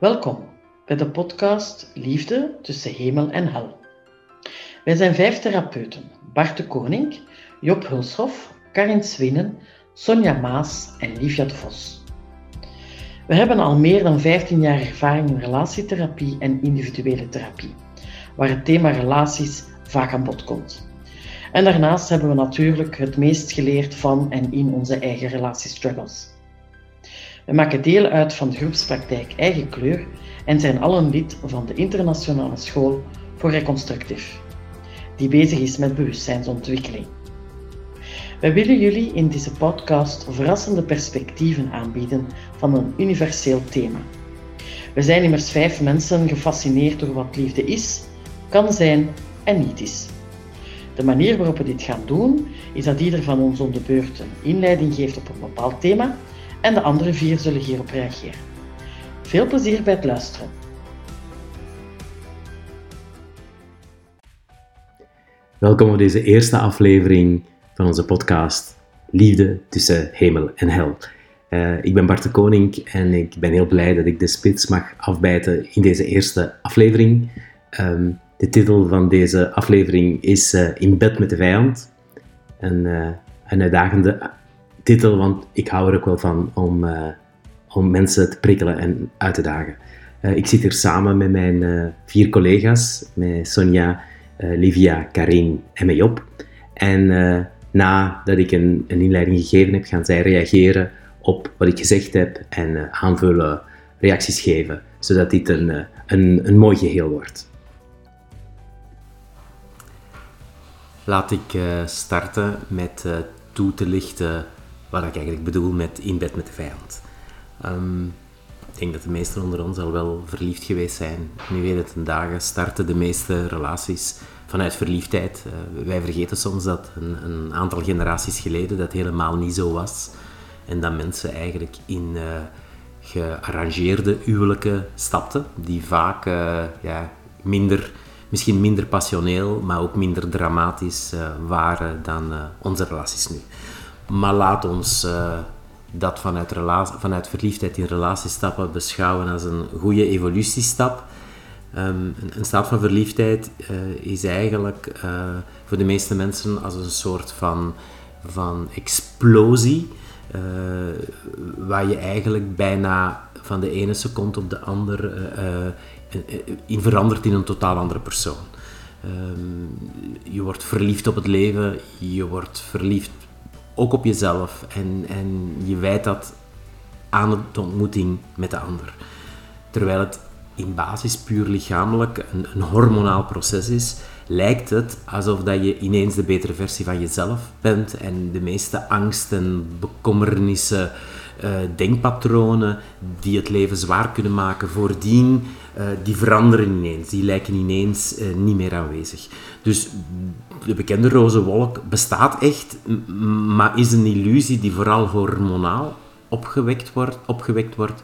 Welkom bij de podcast Liefde tussen hemel en hel. Wij zijn vijf therapeuten: Bart de Koning, Job Hulshoff, Karin Swinnen, Sonja Maas en Livia de Vos. We hebben al meer dan 15 jaar ervaring in relatietherapie en individuele therapie, waar het thema relaties vaak aan bod komt. En daarnaast hebben we natuurlijk het meest geleerd van en in onze eigen relatiestruggles. We maken deel uit van de groepspraktijk Eigen Kleur en zijn allen lid van de Internationale School voor Reconstructief, die bezig is met bewustzijnsontwikkeling. Wij willen jullie in deze podcast verrassende perspectieven aanbieden van een universeel thema. We zijn immers vijf mensen gefascineerd door wat liefde is, kan zijn en niet is. De manier waarop we dit gaan doen, is dat ieder van ons om de beurt een inleiding geeft op een bepaald thema en de andere vier zullen hierop reageren. Veel plezier bij het luisteren. Welkom op deze eerste aflevering van onze podcast Liefde tussen hemel en hel. Uh, ik ben Bart de Koning en ik ben heel blij dat ik de spits mag afbijten in deze eerste aflevering. Um, de titel van deze aflevering is uh, In bed met de vijand. Een, uh, een uitdagende titel, want ik hou er ook wel van om, uh, om mensen te prikkelen en uit te dagen. ik zit hier samen met mijn vier collega's, met Sonja, Livia, Karin en met Job. En nadat ik een, een, inleiding gegeven heb, gaan zij reageren op wat ik gezegd heb en aanvullen, reacties geven, zodat dit een, een, een mooi geheel wordt. Laat ik starten met toe te lichten wat ik eigenlijk bedoel met in bed met de vijand. Um, ik denk dat de meesten onder ons al wel verliefd geweest zijn. Nu weet het, dagen starten de meeste relaties vanuit verliefdheid. Uh, wij vergeten soms dat een, een, aantal generaties geleden dat helemaal niet zo was. En dat mensen eigenlijk in gearrangeerde huwelijken stapten, die vaak ja, minder misschien minder passioneel, maar ook minder dramatisch waren dan onze relaties nu. Maar laat ons uh, dat vanuit, vanuit verliefdheid in relatiestappen beschouwen als een goede evolutiestap. Um, een, staat van verliefdheid is eigenlijk voor de meeste mensen als een soort van, van explosie, waar je eigenlijk bijna van de ene seconde op de andere in verandert in een totaal andere persoon. Ehm, je wordt verliefd op het leven, je wordt verliefd ook op jezelf en, en je wijt dat aan de ontmoeting met de ander. Terwijl het in basis puur lichamelijk een, een hormonaal proces is, lijkt het alsof dat je ineens de betere versie van jezelf bent en de meeste angsten, bekommernissen, uh, denkpatronen die het leven zwaar kunnen maken voordien, uh, die veranderen ineens. Die lijken ineens uh, niet meer aanwezig. Dus de bekende roze wolk bestaat echt, maar is een illusie die vooral hormonaal opgewekt wordt. Opgewekt wordt.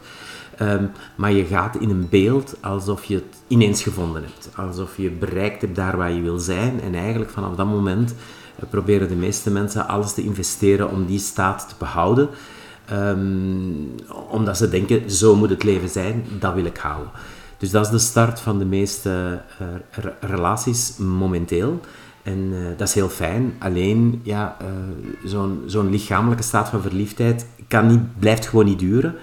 Um, maar je gaat in een beeld alsof je het ineens gevonden hebt. Alsof je bereikt hebt daar waar je wil zijn. En eigenlijk vanaf dat moment proberen de meeste mensen alles te investeren om die staat te behouden. Um, omdat ze denken, zo moet het leven zijn, dat wil ik houden. Dus dat is de start van de meeste uh, relaties momenteel. En uh, dat is heel fijn. Alleen, ja, uh, zo'n lichamelijke staat van verliefdheid kan niet, blijft gewoon niet duren.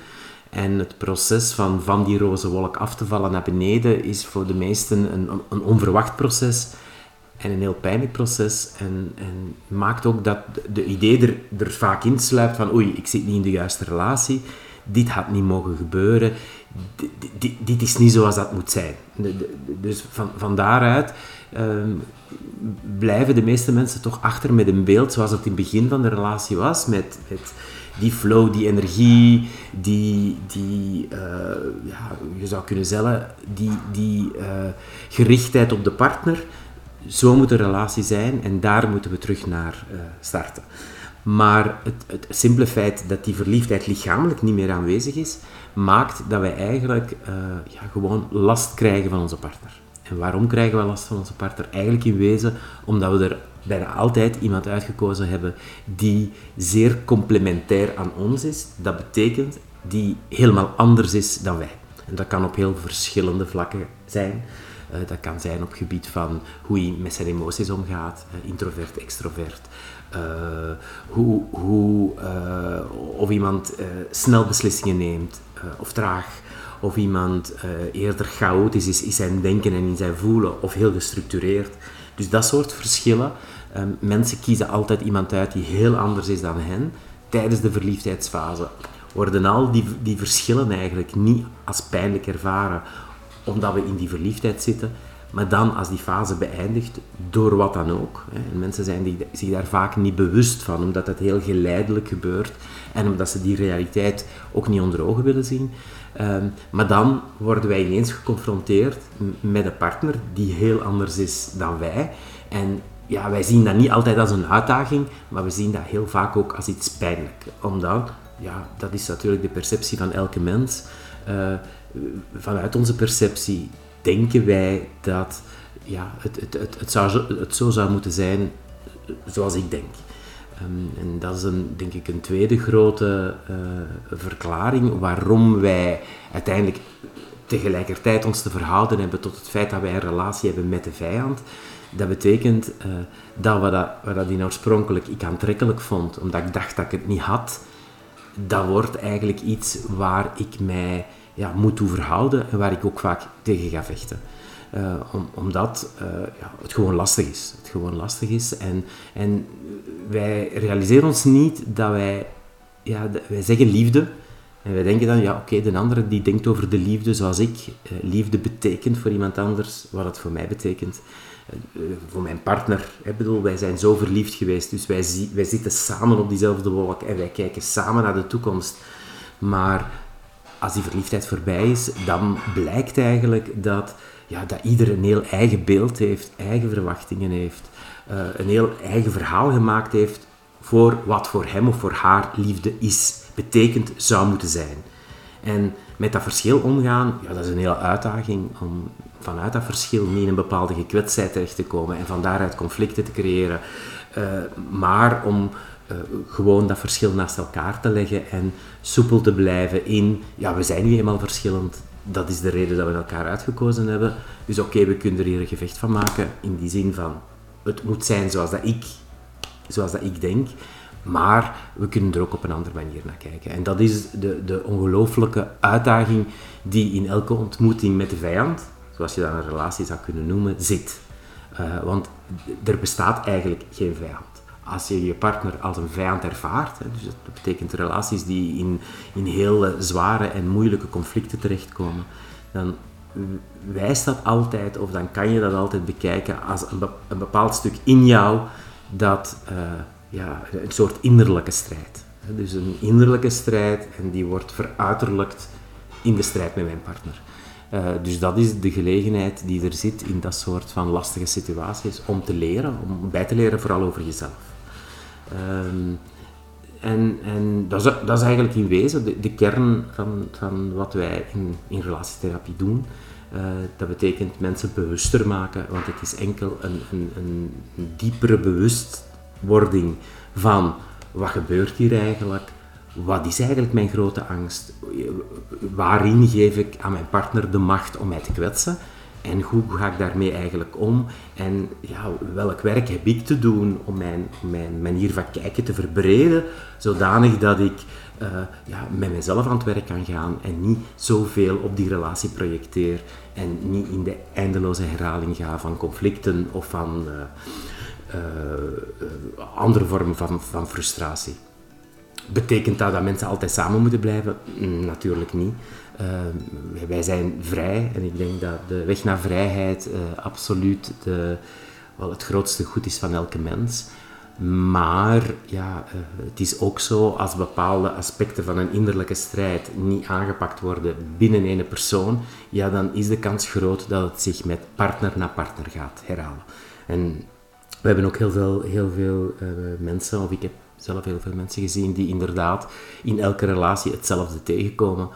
En het proces van van die roze wolk af te vallen naar beneden is voor de meesten een, een onverwacht proces en een heel pijnlijk proces. En, en maakt ook dat de idee er, er vaak in sluipt van oei, ik zit niet in de juiste relatie, dit had niet mogen gebeuren, dit is niet zoals dat moet zijn. Dus van, van daaruit ehm, blijven de meeste mensen toch achter met een beeld zoals het in het begin van de relatie was, met, die flow, die energie, die, die uh, ja, je zou kunnen zeggen, die, die uh, gerichtheid op de partner zo moet de relatie zijn en daar moeten we terug naar uh, starten. Maar het, het, simpele feit dat die verliefdheid lichamelijk niet meer aanwezig is, maakt dat wij eigenlijk ja, gewoon last krijgen van onze partner. En waarom krijgen we last van onze partner? Eigenlijk in wezen omdat we er bijna altijd iemand uitgekozen hebben die zeer complementair aan ons is. Dat betekent die helemaal anders is dan wij. En dat kan op heel verschillende vlakken zijn. Uh, dat kan zijn op gebied van hoe hij met zijn emoties omgaat, uh, introvert, extrovert. Uh, hoe, hoe, of iemand snel beslissingen neemt of traag. Of iemand eerder chaotisch is in zijn denken en in zijn voelen of heel gestructureerd. Dus dat soort verschillen. Ehm, mensen kiezen altijd iemand uit die heel anders is dan hen tijdens de verliefdheidsfase. Worden al die, die verschillen eigenlijk niet als pijnlijk ervaren omdat we in die verliefdheid zitten, maar dan als die fase beëindigt, door wat dan ook. En mensen zijn die, zich daar vaak niet bewust van, omdat het heel geleidelijk gebeurt en omdat ze die realiteit ook niet onder ogen willen zien. Ehm, maar dan worden wij ineens geconfronteerd met een partner die heel anders is dan wij. En ja, wij zien dat niet altijd als een uitdaging, maar we zien dat heel vaak ook als iets pijnlijk. Omdat, ja, dat is natuurlijk de perceptie van elke mens. Uh, vanuit onze perceptie denken wij dat ja, het, het, het, het, zou, het zo zou moeten zijn zoals ik denk. Um, en dat is een, denk ik een tweede grote uh, verklaring waarom wij uiteindelijk tegelijkertijd ons te verhouden hebben tot het feit dat wij een relatie hebben met de vijand. Dat betekent uh, dat wat, dat wat dat oorspronkelijk ik aantrekkelijk vond, omdat ik dacht dat ik het niet had, dat wordt eigenlijk iets waar ik mij ja, moet toe verhouden en waar ik ook vaak tegen ga vechten. Uh, om, omdat uh, ja, het gewoon lastig is. Het gewoon lastig is. En, en wij realiseren ons niet dat wij, ja, wij zeggen liefde. En wij denken dan, ja oké, de andere die denkt over de liefde zoals ik. Uh, liefde betekent voor iemand anders wat het voor mij betekent. voor mijn partner. Ik bedoel, wij zijn zo verliefd geweest, dus wij, wij zitten samen op diezelfde wolk en wij kijken samen naar de toekomst. Maar als die verliefdheid voorbij is, dan blijkt eigenlijk dat, ja, dat ieder een heel eigen beeld heeft, eigen verwachtingen heeft, uh, een heel eigen verhaal gemaakt heeft voor wat voor hem of voor haar liefde is, betekent, zou moeten zijn. En met dat verschil omgaan, ja, dat is een hele uitdaging om vanuit dat verschil niet in een bepaalde gekwetstheid terecht te komen en van daaruit conflicten te creëren. Uh, maar om uh, gewoon dat verschil naast elkaar te leggen en soepel te blijven in, ja, we zijn nu eenmaal verschillend. Dat is de reden dat we elkaar uitgekozen hebben. Dus oké, we kunnen er hier een gevecht van maken in die zin van, het moet zijn zoals dat ik, zoals dat ik denk. Maar we kunnen er ook op een andere manier naar kijken. En dat is de, de ongelooflijke uitdaging die in elke ontmoeting met de vijand, zoals je dat een relatie zou kunnen noemen, zit. Uh, want er bestaat eigenlijk geen vijand als je je partner als een vijand ervaart, hè, dus dat betekent relaties die in, in heel zware en moeilijke conflicten terechtkomen, dan wijst dat altijd, of dan kan je dat altijd bekijken als een, bepaald stuk in jou dat uh, ja, een soort innerlijke strijd. Dus een innerlijke strijd en die wordt veruiterlijkt in de strijd met mijn partner. Uh, dus dat is de gelegenheid die er zit in dat soort van lastige situaties om te leren, om bij te leren vooral over jezelf. Um, en en dat, is, dat is eigenlijk in wezen de, de kern van, van wat wij in, in relatietherapie doen. Uh, dat betekent mensen bewuster maken, want het is enkel een, een, een diepere bewustwording van wat gebeurt hier eigenlijk, wat is eigenlijk mijn grote angst, waarin geef ik aan mijn partner de macht om mij te kwetsen en hoe ga ik daarmee eigenlijk om? En ja, welk werk heb ik te doen om mijn, mijn manier van kijken te verbreden, zodanig dat ik uh, ja, met mezelf aan het werk kan gaan en niet zoveel op die relatie projecteer en niet in de eindeloze herhaling ga van conflicten of van uh, uh, andere vormen van, van frustratie. Betekent dat dat mensen altijd samen moeten blijven? Mm, natuurlijk niet. Uh, wij zijn vrij en ik denk dat de weg naar vrijheid uh, absoluut de, wel het grootste goed is van elke mens. Maar ja, uh, het is ook zo als bepaalde aspecten van een innerlijke strijd niet aangepakt worden binnen een persoon, ja, dan is de kans groot dat het zich met partner na partner gaat herhalen. En we hebben ook heel veel, heel veel mensen, of ik heb zelf heel veel mensen gezien, die inderdaad in elke relatie hetzelfde tegenkomen.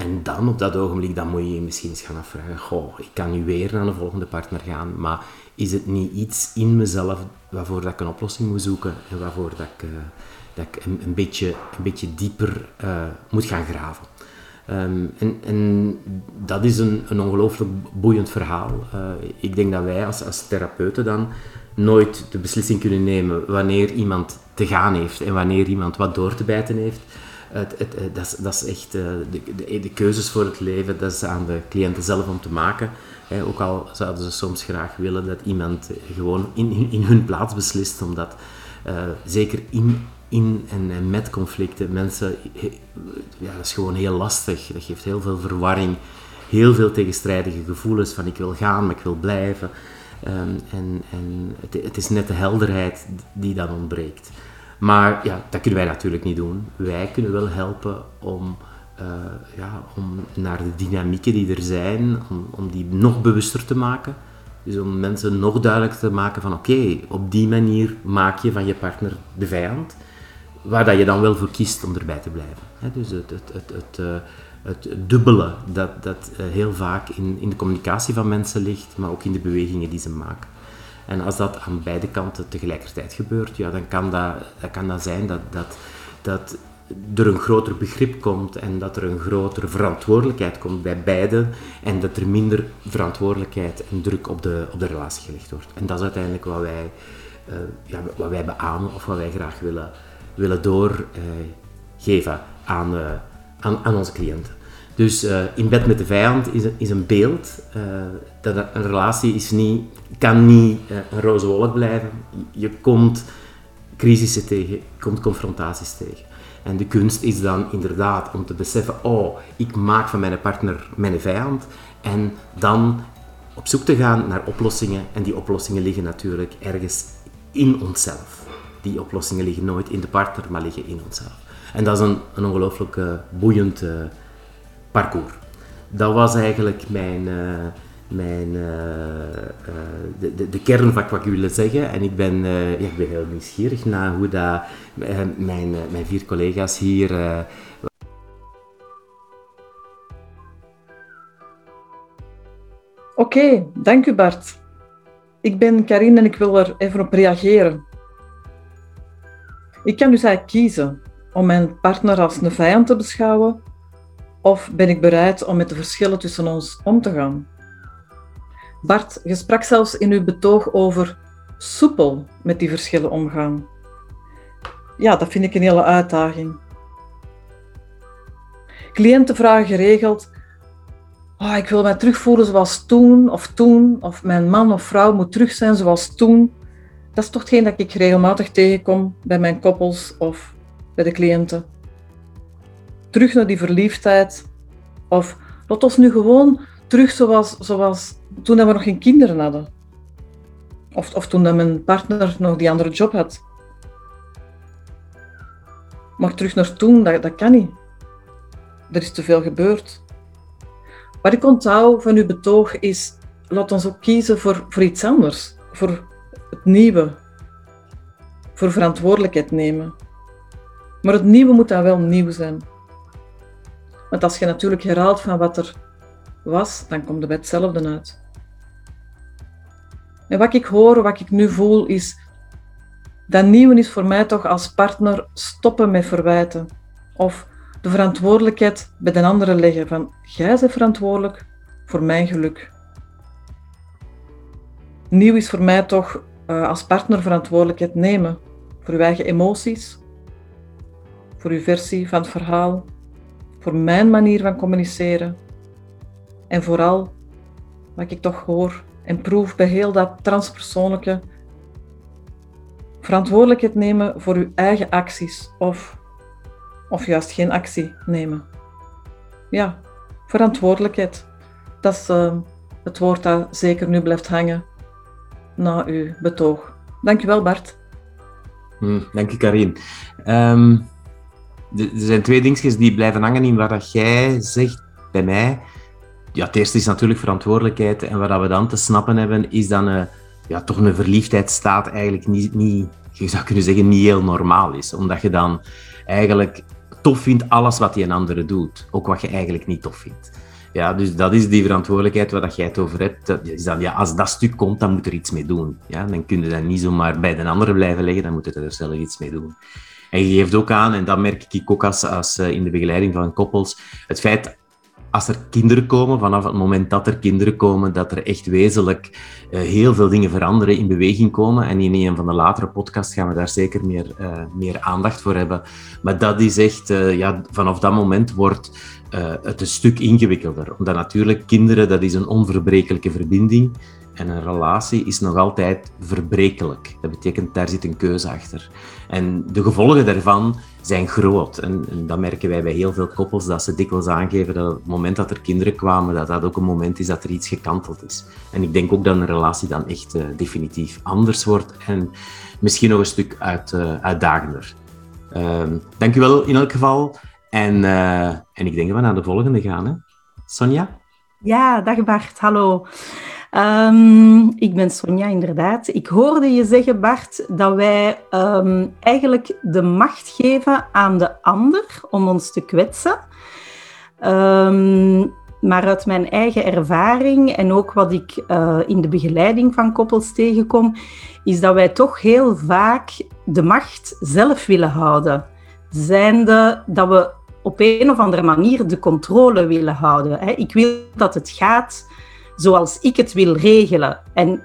En dan op dat ogenblik, dan moet je je misschien eens gaan afvragen, goh, ik kan nu weer naar een volgende partner gaan, maar is het niet iets in mezelf waarvoor dat ik een oplossing moet zoeken en waarvoor dat ik, uh, dat ik een, een, beetje, een beetje dieper uh, moet gaan graven? Ehm, en, en, dat is een, een ongelooflijk boeiend verhaal. Uh, ik denk dat wij als, als therapeuten dan nooit de beslissing kunnen nemen wanneer iemand te gaan heeft en wanneer iemand wat door te bijten heeft. Het, dat, is, dat, echt uh, de, de, de, keuzes voor het leven, dat is aan de cliënten zelf om te maken. Ook al zouden ze soms graag willen dat iemand gewoon in, in hun plaats beslist, omdat zeker in in en, met conflicten. Mensen, ja, dat is gewoon heel lastig. Dat geeft heel veel verwarring, heel veel tegenstrijdige gevoelens van ik wil gaan, maar ik wil blijven. Um, en en het, het, is net de helderheid die dan ontbreekt. Maar ja, dat kunnen wij natuurlijk niet doen. Wij kunnen wel helpen om, uh, ja, om naar de dynamieken die er zijn, om, om die nog bewuster te maken. Dus om mensen nog duidelijker te maken van oké, op die manier maak je van je partner de vijand waar dat je dan wel voor kiest om erbij te blijven. dus het, het, het, het, uh, het dubbele dat, dat uh, heel vaak in, in de communicatie van mensen ligt, maar ook in de bewegingen die ze maken. En als dat aan beide kanten tegelijkertijd gebeurt, ja, dan kan dat, dat, kan dat zijn dat, dat, dat er een groter begrip komt en dat er een grotere verantwoordelijkheid komt bij beiden en dat er minder verantwoordelijkheid en druk op de, op de relatie gelegd wordt. En dat is uiteindelijk wat wij, uh, ja, wat wij beamen of wat wij graag willen willen doorgeven aan, eh, aan, aan onze cliënten. Dus in bed met de vijand is, is een beeld. Dat een relatie is niet, kan niet uh, een roze wolk blijven. Je komt crisissen tegen, je komt confrontaties tegen. En de kunst is dan inderdaad om te beseffen, oh, ik maak van mijn partner mijn vijand. En dan op zoek te gaan naar oplossingen. En die oplossingen liggen natuurlijk ergens in onszelf die oplossingen liggen nooit in de partner, maar liggen in onszelf. En dat is een, een ongelooflijk uh, boeiend uh, parcours. Dat was eigenlijk mijn, mijn, de, de, de, kern van wat ik wilde zeggen. En ik ben, ja, ik ben heel nieuwsgierig naar hoe dat, mijn, mijn vier collega's hier Oké, dank u Bart. Ik ben Karin en ik wil er even op reageren. Ik kan dus eigenlijk kiezen om mijn partner als een vijand te beschouwen of ben ik bereid om met de verschillen tussen ons om te gaan. Bart, je sprak zelfs in uw betoog over soepel met die verschillen omgaan. Ja, dat vind ik een hele uitdaging. Cliënten vragen geregeld: oh, ik wil mij terugvoelen zoals toen of toen, of mijn man of vrouw moet terug zijn zoals toen. Dat is toch hetgeen dat ik regelmatig tegenkom bij mijn koppels of bij de cliënten. Terug naar die verliefdheid. Of laat ons nu gewoon terug zoals, zoals toen we nog geen kinderen hadden. Of, of toen mijn partner nog die andere job had. Maar terug naar toen, dat, dat kan niet. Er is te veel gebeurd. Wat ik onthoud van uw betoog is, laat ons ook kiezen voor, voor iets anders. Voor het nieuwe. Voor verantwoordelijkheid nemen. Maar het nieuwe moet dan wel nieuw zijn. Want als je natuurlijk herhaalt van wat er was, dan komt er bij hetzelfde uit. En wat ik hoor, wat ik nu voel, is dat nieuwe is voor mij toch als partner stoppen met verwijten. Of de verantwoordelijkheid bij de andere leggen van jij bent verantwoordelijk voor mijn geluk. Nieuw is voor mij toch uh, als partner verantwoordelijkheid nemen voor uw eigen emoties, voor uw versie van het verhaal, voor mijn manier van communiceren en vooral wat ik toch hoor en proef bij heel dat transpersoonlijke verantwoordelijkheid nemen voor uw eigen acties of, of juist geen actie nemen. Ja, verantwoordelijkheid. Dat is uh, het woord dat zeker nu blijft hangen na uw betoog. Dankjewel Bart. Hm, dank je Karin. Um, er zijn twee dingetjes die blijven hangen in wat jij zegt bij mij. Ja, het eerste is natuurlijk verantwoordelijkheid. En wat we dan te snappen hebben, is dat een, ja, toch een verliefdheidsstaat eigenlijk niet, niet, je zou kunnen zeggen, niet heel normaal is. Omdat je dan eigenlijk tof vindt alles wat die een andere doet. Ook wat je eigenlijk niet tof vindt. Ja, dus dat is die verantwoordelijkheid waar jij het over hebt. Dat is dan, ja, als dat stuk komt, dan moet er iets mee doen. Ja, dan kun je dat niet zomaar bij de andere blijven leggen, dan moet je er zelf iets mee doen. En je geeft ook aan, en dat merk ik ook als, als uh, in de begeleiding van koppels, het feit als er kinderen komen, vanaf het moment dat er kinderen komen, dat er echt wezenlijk uh, heel veel dingen veranderen, in beweging komen. En in een van de latere podcasts gaan we daar zeker meer, uh, meer aandacht voor hebben. Maar dat is echt, uh, ja, vanaf dat moment wordt het een stuk ingewikkelder. Omdat natuurlijk kinderen, dat is een onverbrekelijke verbinding. En een relatie is nog altijd verbrekelijk. Dat betekent, daar zit een keuze achter. En de gevolgen daarvan zijn groot. En, dat merken wij bij heel veel koppels, dat ze dikwijls aangeven dat het moment dat er kinderen kwamen, dat dat ook een moment is dat er iets gekanteld is. En ik denk ook dat een relatie dan echt uh, definitief anders wordt en misschien nog een stuk uit, uh, uitdagender. Uh, dank u wel in elk geval. En, uh, en ik denk dat we naar de volgende gaan. Hè? Sonja? Ja, dag Bart, hallo. Um, ik ben Sonja, inderdaad. Ik hoorde je zeggen, Bart, dat wij um, eigenlijk de macht geven aan de ander om ons te kwetsen. Um, maar uit mijn eigen ervaring en ook wat ik uh, in de begeleiding van koppels tegenkom, is dat wij toch heel vaak de macht zelf willen houden. Zijnde dat we op een of andere manier de controle willen houden. Ik wil dat het gaat zoals ik het wil regelen. En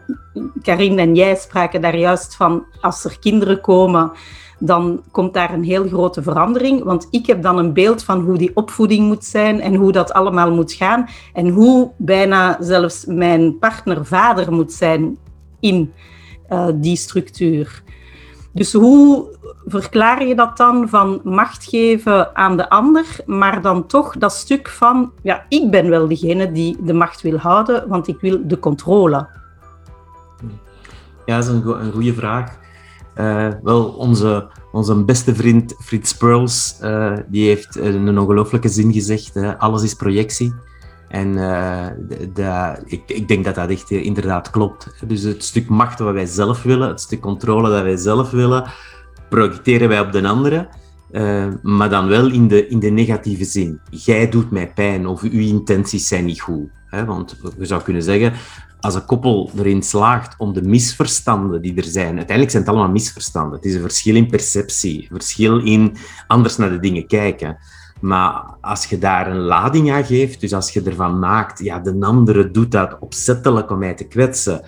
Karin en jij spraken daar juist van, als er kinderen komen, dan komt daar een heel grote verandering. Want ik heb dan een beeld van hoe die opvoeding moet zijn en hoe dat allemaal moet gaan. En hoe bijna zelfs mijn partner vader moet zijn in uh, die structuur. Dus hoe verklaar je dat dan van macht geven aan de ander, maar dan toch dat stuk van, ja, ik ben wel degene die de macht wil houden, want ik wil de controle? Ja, dat is een, een goede vraag. Uh, wel, onze, onze beste vriend Frits Perls, uh, die heeft een ongelooflijke zin gezegd, alles is projectie. En de, de, ik, ik, denk dat dat echt inderdaad klopt. Dus het stuk macht wat wij zelf willen, het stuk controle dat wij zelf willen, projecteren wij op de andere, uh, maar dan wel in de, in de negatieve zin. Jij doet mij pijn of uw intenties zijn niet goed. Hè? Want je zou kunnen zeggen, als een koppel erin slaagt om de misverstanden die er zijn, uiteindelijk zijn het allemaal misverstanden. Het is een verschil in perceptie, een verschil in anders naar de dingen kijken. Maar als je daar een lading aan geeft, dus als je ervan maakt, ja, de andere doet dat opzettelijk om mij te kwetsen,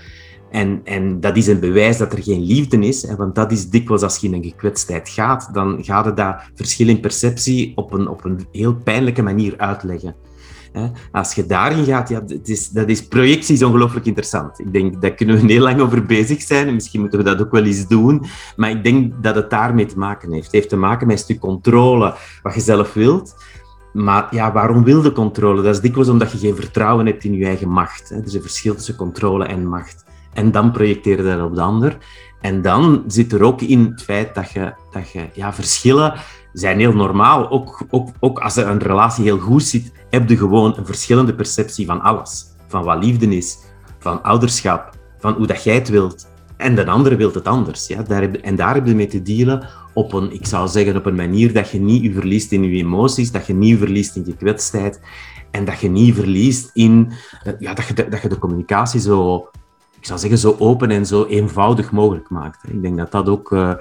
en, en dat is een bewijs dat er geen liefde is, hè, want dat is dikwijls als je in een gekwetstheid gaat, dan gaat het dat verschil in perceptie op een, op een heel pijnlijke manier uitleggen. Als je daarin gaat, ja, dat is, dat is, projectie ongelooflijk interessant. Ik denk, daar kunnen we heel lang over bezig zijn en misschien moeten we dat ook wel eens doen, maar ik denk dat het daarmee te maken heeft. Het heeft te maken met een stuk controle, wat je zelf wilt, maar ja, waarom wil de controle? Dat is dikwijls omdat je geen vertrouwen hebt in je eigen macht. Er is een verschil tussen controle en macht. En dan projecteer je dat op de ander. En dan zit er ook in het feit dat je, dat je ja, verschillen zijn heel normaal. Ook, ook, ook als er een relatie heel goed zit, heb je gewoon een verschillende perceptie van alles. Van wat liefde is, van ouderschap, van hoe dat jij het wilt. En de andere wil het anders. Ja? Daar en daar heb je mee te dealen op een, ik zou zeggen, op een manier dat je niet verliest in je emoties, dat je niet verliest in je kwetsheid en dat je niet verliest in eh, ja, dat, je dat je de communicatie zo zou zeggen, zo open en zo eenvoudig mogelijk maakt. Ik denk dat dat ook, uh,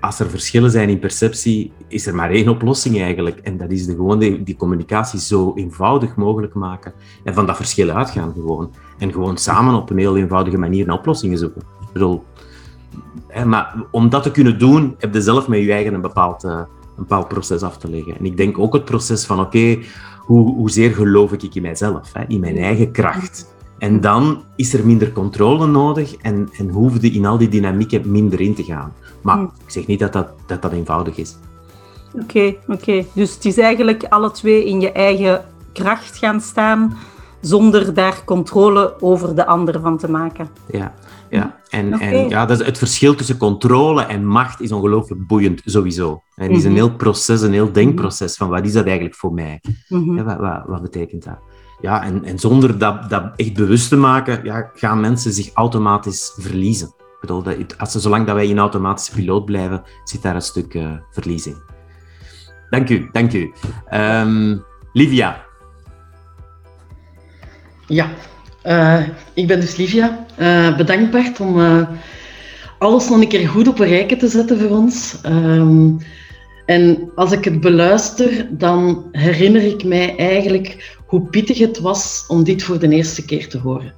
als er verschillen zijn in perceptie, is er maar één oplossing eigenlijk. En dat is de, gewoon die, die communicatie zo eenvoudig mogelijk maken. En van dat verschil uitgaan gewoon. En gewoon samen op een heel eenvoudige manier naar oplossingen zoeken. Ik bedoel, maar om dat te kunnen doen, heb je zelf met je eigen een bepaald, een bepaald proces af te leggen. En ik denk ook het proces van, oké, hoe, hoezeer geloof ik in mijzelf, hè, in mijn eigen kracht en dan is er minder controle nodig en, en hoefde in al die dynamieken minder in te gaan. Maar hmm. ik zeg niet dat dat, dat, dat eenvoudig is. Oké, okay, oké. Okay. Dus het is eigenlijk alle twee in je eigen kracht gaan staan, zonder daar controle over de ander van te maken. Ja, ja. En, okay. en ja, dat is het verschil tussen controle en macht is ongelooflijk boeiend, sowieso. Het is een mhm. heel proces, een heel denkproces van wat is dat eigenlijk voor mij? Mm ja, wat, wat, wat betekent dat? Ja, en, en zonder dat, dat echt bewust te maken, ja, gaan mensen zich automatisch verliezen. Ik bedoel, dat, als zolang dat wij in automatische piloot blijven, zit daar een stuk uh, verlies in. Dank u, dank u. Um, Livia. Ja, uh, ik ben dus Livia. Uh, bedankt Bart om alles nog een keer goed op een rijke te zetten voor ons. Um, en als ik het beluister, dan herinner ik mij eigenlijk hoe pittig het was om dit voor de eerste keer te horen.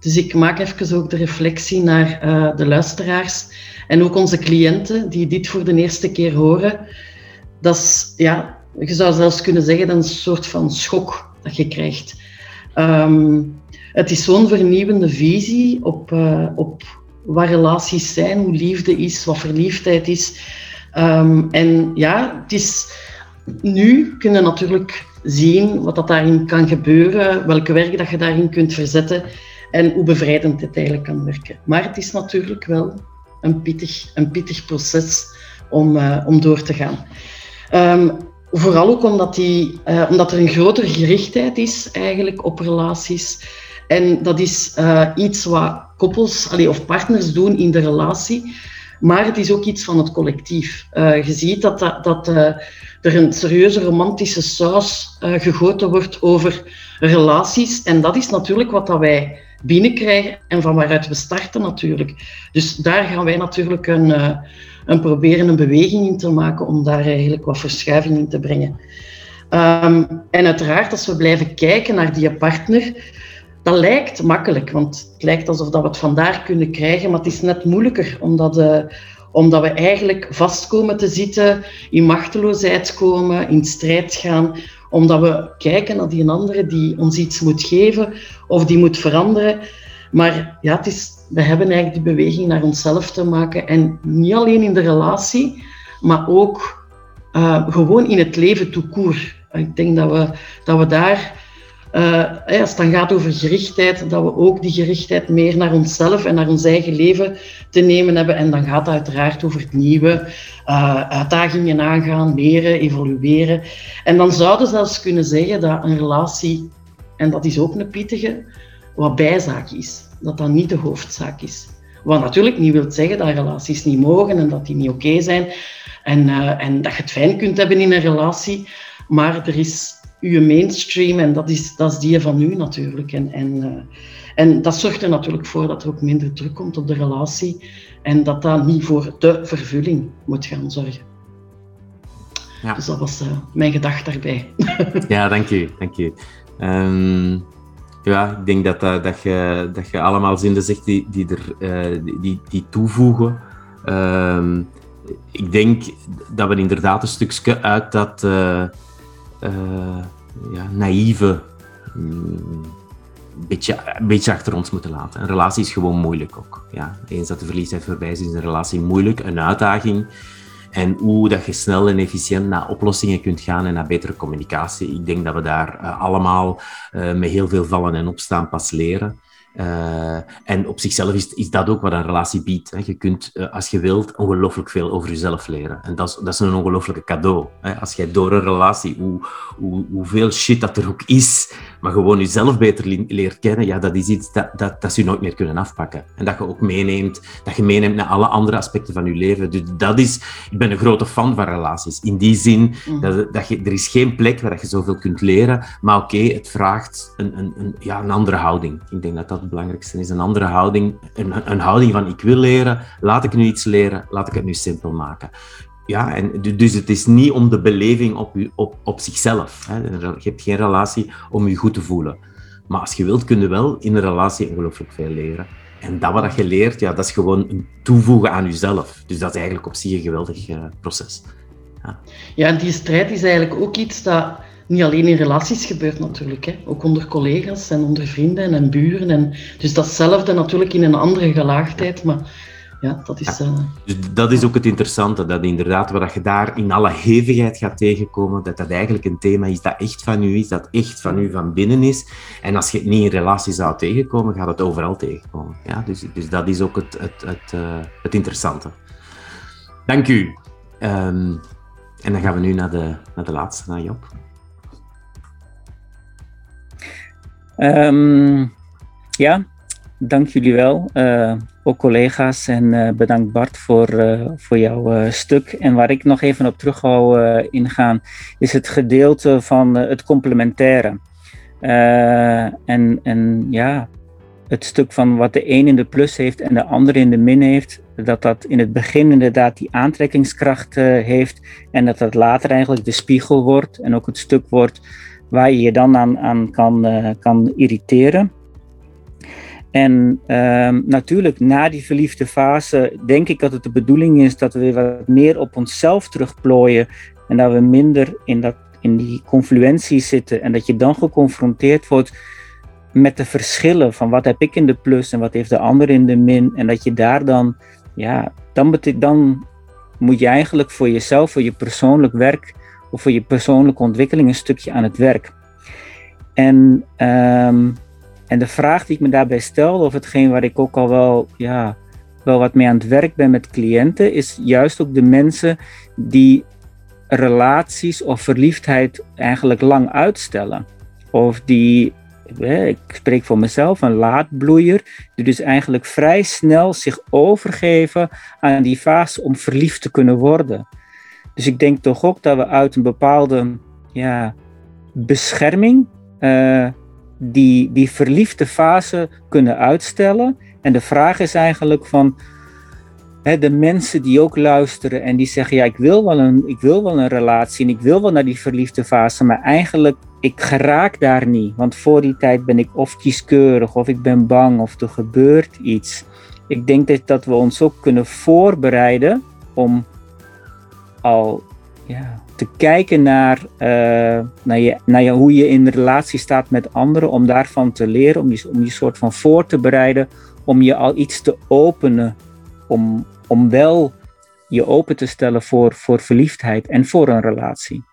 Dus ik maak even ook de reflectie naar uh, de luisteraars en ook onze cliënten die dit voor de eerste keer horen. Dat is, ja, je zou zelfs kunnen zeggen, dat een soort van schok dat je krijgt. Um, het is zo'n vernieuwende visie op, uh, op wat relaties zijn, hoe liefde is, wat verliefdheid is. Um, en ja, het is, nu kunnen natuurlijk zien wat dat daarin kan gebeuren, welke werk dat je daarin kunt verzetten en hoe bevrijdend het eigenlijk kan werken. Maar het is natuurlijk wel een pittig, een pittig proces om, uh, om door te gaan. Um, vooral ook omdat, die, uh, omdat er een grotere gerichtheid is eigenlijk op relaties. En dat is uh, iets wat koppels allee, of partners doen in de relatie. Maar het is ook iets van het collectief. Uh, je ziet dat, dat, dat er een serieuze romantische saus gegoten wordt over relaties. En dat is natuurlijk wat dat wij binnenkrijgen en van waaruit we starten natuurlijk. Dus daar gaan wij natuurlijk een, een proberen een beweging in te maken om daar eigenlijk wat verschuiving in te brengen. Um, en uiteraard, als we blijven kijken naar die partner, dat lijkt makkelijk, want het lijkt alsof dat we het vandaar kunnen krijgen, maar het is net moeilijker, omdat, uh, omdat we eigenlijk vastkomen te zitten, in machteloosheid komen, in strijd gaan, omdat we kijken naar die andere die ons iets moet geven of die moet veranderen. Maar ja, het is, we hebben eigenlijk die beweging naar onszelf te maken. En niet alleen in de relatie, maar ook uh, gewoon in het leven court. Ik denk dat we, dat we daar uh, als het dan gaat over gerichtheid, dat we ook die gerichtheid meer naar onszelf en naar ons eigen leven te nemen hebben. En dan gaat het uiteraard over het nieuwe, uh, uitdagingen aangaan, leren, evolueren. En dan zouden we zelfs kunnen zeggen dat een relatie, en dat is ook een pittige, wat bijzaak is. Dat dat niet de hoofdzaak is. Wat natuurlijk niet wil zeggen dat relaties niet mogen en dat die niet oké zijn. En, uh, en dat je het fijn kunt hebben in een relatie. Maar er is uw mainstream en dat is, dat is die van u natuurlijk. En, en, uh, en dat zorgt er natuurlijk voor dat er ook minder druk komt op de relatie en dat dat niet voor de vervulling moet gaan zorgen. Ja. Dus dat was uh, mijn gedachte daarbij. ja, dank u. Dank u. Um, ja, ik denk dat, uh, dat, je, dat je allemaal zinnen zegt die, die, er, die, die toevoegen. Um, ik denk dat we inderdaad een stukje uit dat ja, naïeve mm, beetje, een beetje achter ons moeten laten. Een relatie is gewoon moeilijk ook. Ja. Eens dat de verliefdheid voorbij is, is een relatie moeilijk, een uitdaging. En hoe dat je snel en efficiënt naar oplossingen kunt gaan en naar betere communicatie. Ik denk dat we daar uh, allemaal uh, met heel veel vallen en opstaan pas leren. Uh, en op zichzelf is, is dat ook wat een relatie biedt. Hè. Je kunt, uh, als je wilt, ongelooflijk veel over jezelf leren. En dat is, dat is een ongelooflijke cadeau. Hè. Als jij door een relatie, hoe, hoe, hoeveel shit dat er ook is, maar gewoon jezelf beter leert kennen, ja, dat is iets dat, dat, dat ze je nooit meer kunnen afpakken. En dat je ook meeneemt, dat je meeneemt naar alle andere aspecten van je leven. Dus dat is, ik ben een grote fan van relaties. In die zin, mm. dat, dat je, er is geen plek waar je zoveel kunt leren, maar oké, okay, het vraagt een, een, een, ja, een andere houding. Ik denk dat dat het belangrijkste is. Een andere houding, een, een houding van ik wil leren, laat ik nu iets leren, laat ik het nu simpel maken. Ja, en dus het is niet om de beleving op, op, op zichzelf. Hè. Je hebt geen relatie om je goed te voelen. Maar als je wilt, kun je wel in een relatie ongelooflijk veel leren. En dat wat je leert, ja, dat is gewoon een toevoegen aan jezelf. Dus dat is eigenlijk op zich een geweldig uh, proces. Ja. ja, en die strijd is eigenlijk ook iets dat niet alleen in relaties gebeurt natuurlijk, hè. ook onder collega's en onder vrienden en buren. En, dus datzelfde natuurlijk in een andere gelaagdheid, maar ja, dat is... Uh... Dus dat is ook het interessante, dat inderdaad, wat je daar in alle hevigheid gaat tegenkomen, dat dat eigenlijk een thema is dat echt van u is, dat echt van u van binnen is. En als je het niet in relatie zou tegenkomen, gaat het overal tegenkomen. Ja, dus, dus dat is ook het, het, het, uh, het interessante. Dank u. Um, en dan gaan we nu naar de, naar de laatste, naar Job. Um, ja, dank jullie wel. Uh, ook collega's en uh, bedankt Bart voor, uh, voor jouw stuk. En waar ik nog even op terug wou ingaan, is het gedeelte van het complementaire. en, en ja, het stuk van wat de een in de plus heeft en de ander in de min heeft, dat dat in het begin inderdaad die aantrekkingskracht heeft en dat dat later eigenlijk de spiegel wordt en ook het stuk wordt waar je je dan aan, aan kan, kan irriteren. En ehm, natuurlijk, na die verliefde fase, denk ik dat het de bedoeling is dat we weer wat meer op onszelf terugplooien. En dat we minder in, dat, in die confluentie zitten. En dat je dan geconfronteerd wordt met de verschillen van wat heb ik in de plus en wat heeft de ander in de min. En dat je daar dan, ja, dan, dan moet je eigenlijk voor jezelf, voor je persoonlijk werk of voor je persoonlijke ontwikkeling een stukje aan het werk. En um, en de vraag die ik me daarbij stel, of hetgeen waar ik ook al wel, ja, wel wat mee aan het werk ben met cliënten, is juist ook de mensen die relaties of verliefdheid eigenlijk lang uitstellen. Of die, ik spreek voor mezelf, een laadbloeier, die dus eigenlijk vrij snel zich overgeven aan die fase om verliefd te kunnen worden. Dus ik denk toch ook dat we uit een bepaalde ja, bescherming uh, die, die verliefde fase kunnen uitstellen. En de vraag is eigenlijk van hè, de mensen die ook luisteren en die zeggen, ja, ik wil, wel een, ik wil wel een relatie en ik wil wel naar die verliefde fase, maar eigenlijk, ik geraak daar niet. Want voor die tijd ben ik of kieskeurig, of ik ben bang, of er gebeurt iets. Ik denk dat, dat we ons ook kunnen voorbereiden om al ja, te kijken naar, uh, naar, je, naar je, hoe je in relatie staat met anderen, om daarvan te leren, om je, om je soort van voor te bereiden, om je al iets te openen, om, om wel je open te stellen voor, voor verliefdheid en voor een relatie.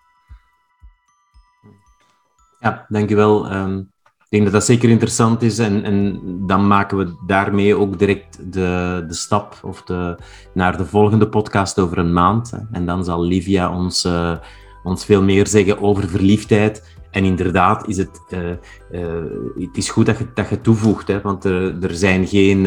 Ja, dankjewel. Um, denk dat dat zeker interessant is en, en dan maken we daarmee ook direct de, de stap of de, naar de volgende podcast over een maand. En dan zal Livia ons, uh, ons veel meer zeggen over verliefdheid. En inderdaad is het, uh, uh, het is goed dat je, dat je toevoegt, hè, want er, er zijn geen,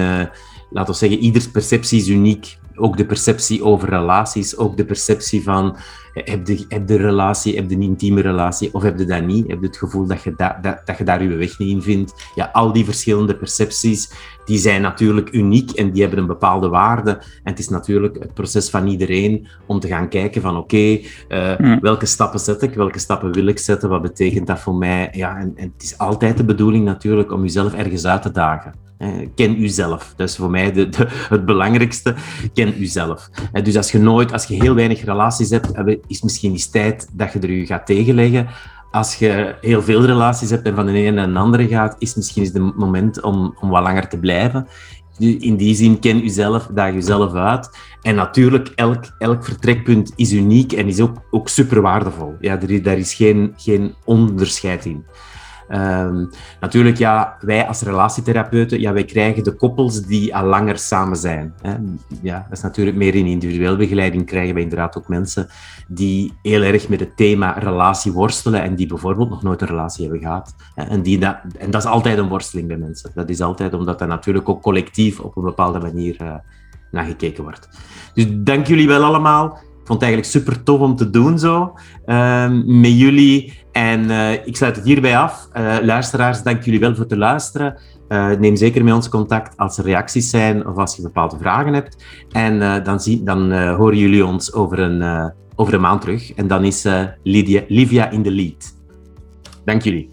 laten we zeggen, ieders perceptie is uniek ook de perceptie over relaties, ook de perceptie van heb je, heb de relatie, heb je een intieme relatie of heb je dat niet? Heb je het gevoel dat je, da, dat, dat je daar je weg niet in vindt? Ja, al die verschillende percepties, die zijn natuurlijk uniek en die hebben een bepaalde waarde. En het is natuurlijk het proces van iedereen om te gaan kijken van oké, eh, welke stappen zet ik, welke stappen wil ik zetten, wat betekent dat voor mij? Ja, en, en het is altijd de bedoeling natuurlijk om jezelf ergens uit te dagen. Eh, ken uzelf. Dat is voor mij de, het belangrijkste. Ken uzelf. Eh, dus als je nooit, als je heel weinig relaties hebt, eh, is misschien eens tijd dat je er je gaat tegenleggen. Als je heel veel relaties hebt en van de ene naar de andere gaat, is misschien het moment om, om wat langer te blijven. In die zin, ken uzelf, daag jezelf uit. En natuurlijk, elk, elk vertrekpunt is uniek en is ook, ook super waardevol. Ja, daar is geen, geen onderscheid in. Um, natuurlijk, ja, wij als relatietherapeuten, ja, wij krijgen de koppels die al langer samen zijn. Hè. Ja, dat is natuurlijk meer in individueel begeleiding krijgen wij inderdaad ook mensen die heel erg met het thema relatie worstelen en die bijvoorbeeld nog nooit een relatie hebben gehad. En, die dat, en dat is altijd een worsteling bij mensen. Dat is altijd omdat er natuurlijk ook collectief op een bepaalde manier uh, naar gekeken wordt. Dus dank jullie wel allemaal. Ik vond het eigenlijk super tof om te doen zo uh, met jullie. En uh, ik sluit het hierbij af. Uh, luisteraars, dank jullie wel voor het luisteren. Uh, neem zeker met ons contact als er reacties zijn of als je bepaalde vragen hebt. En dan, zie, dan horen jullie ons over een, over een maand terug. En dan is Lydia, Livia in de lead. Dank jullie.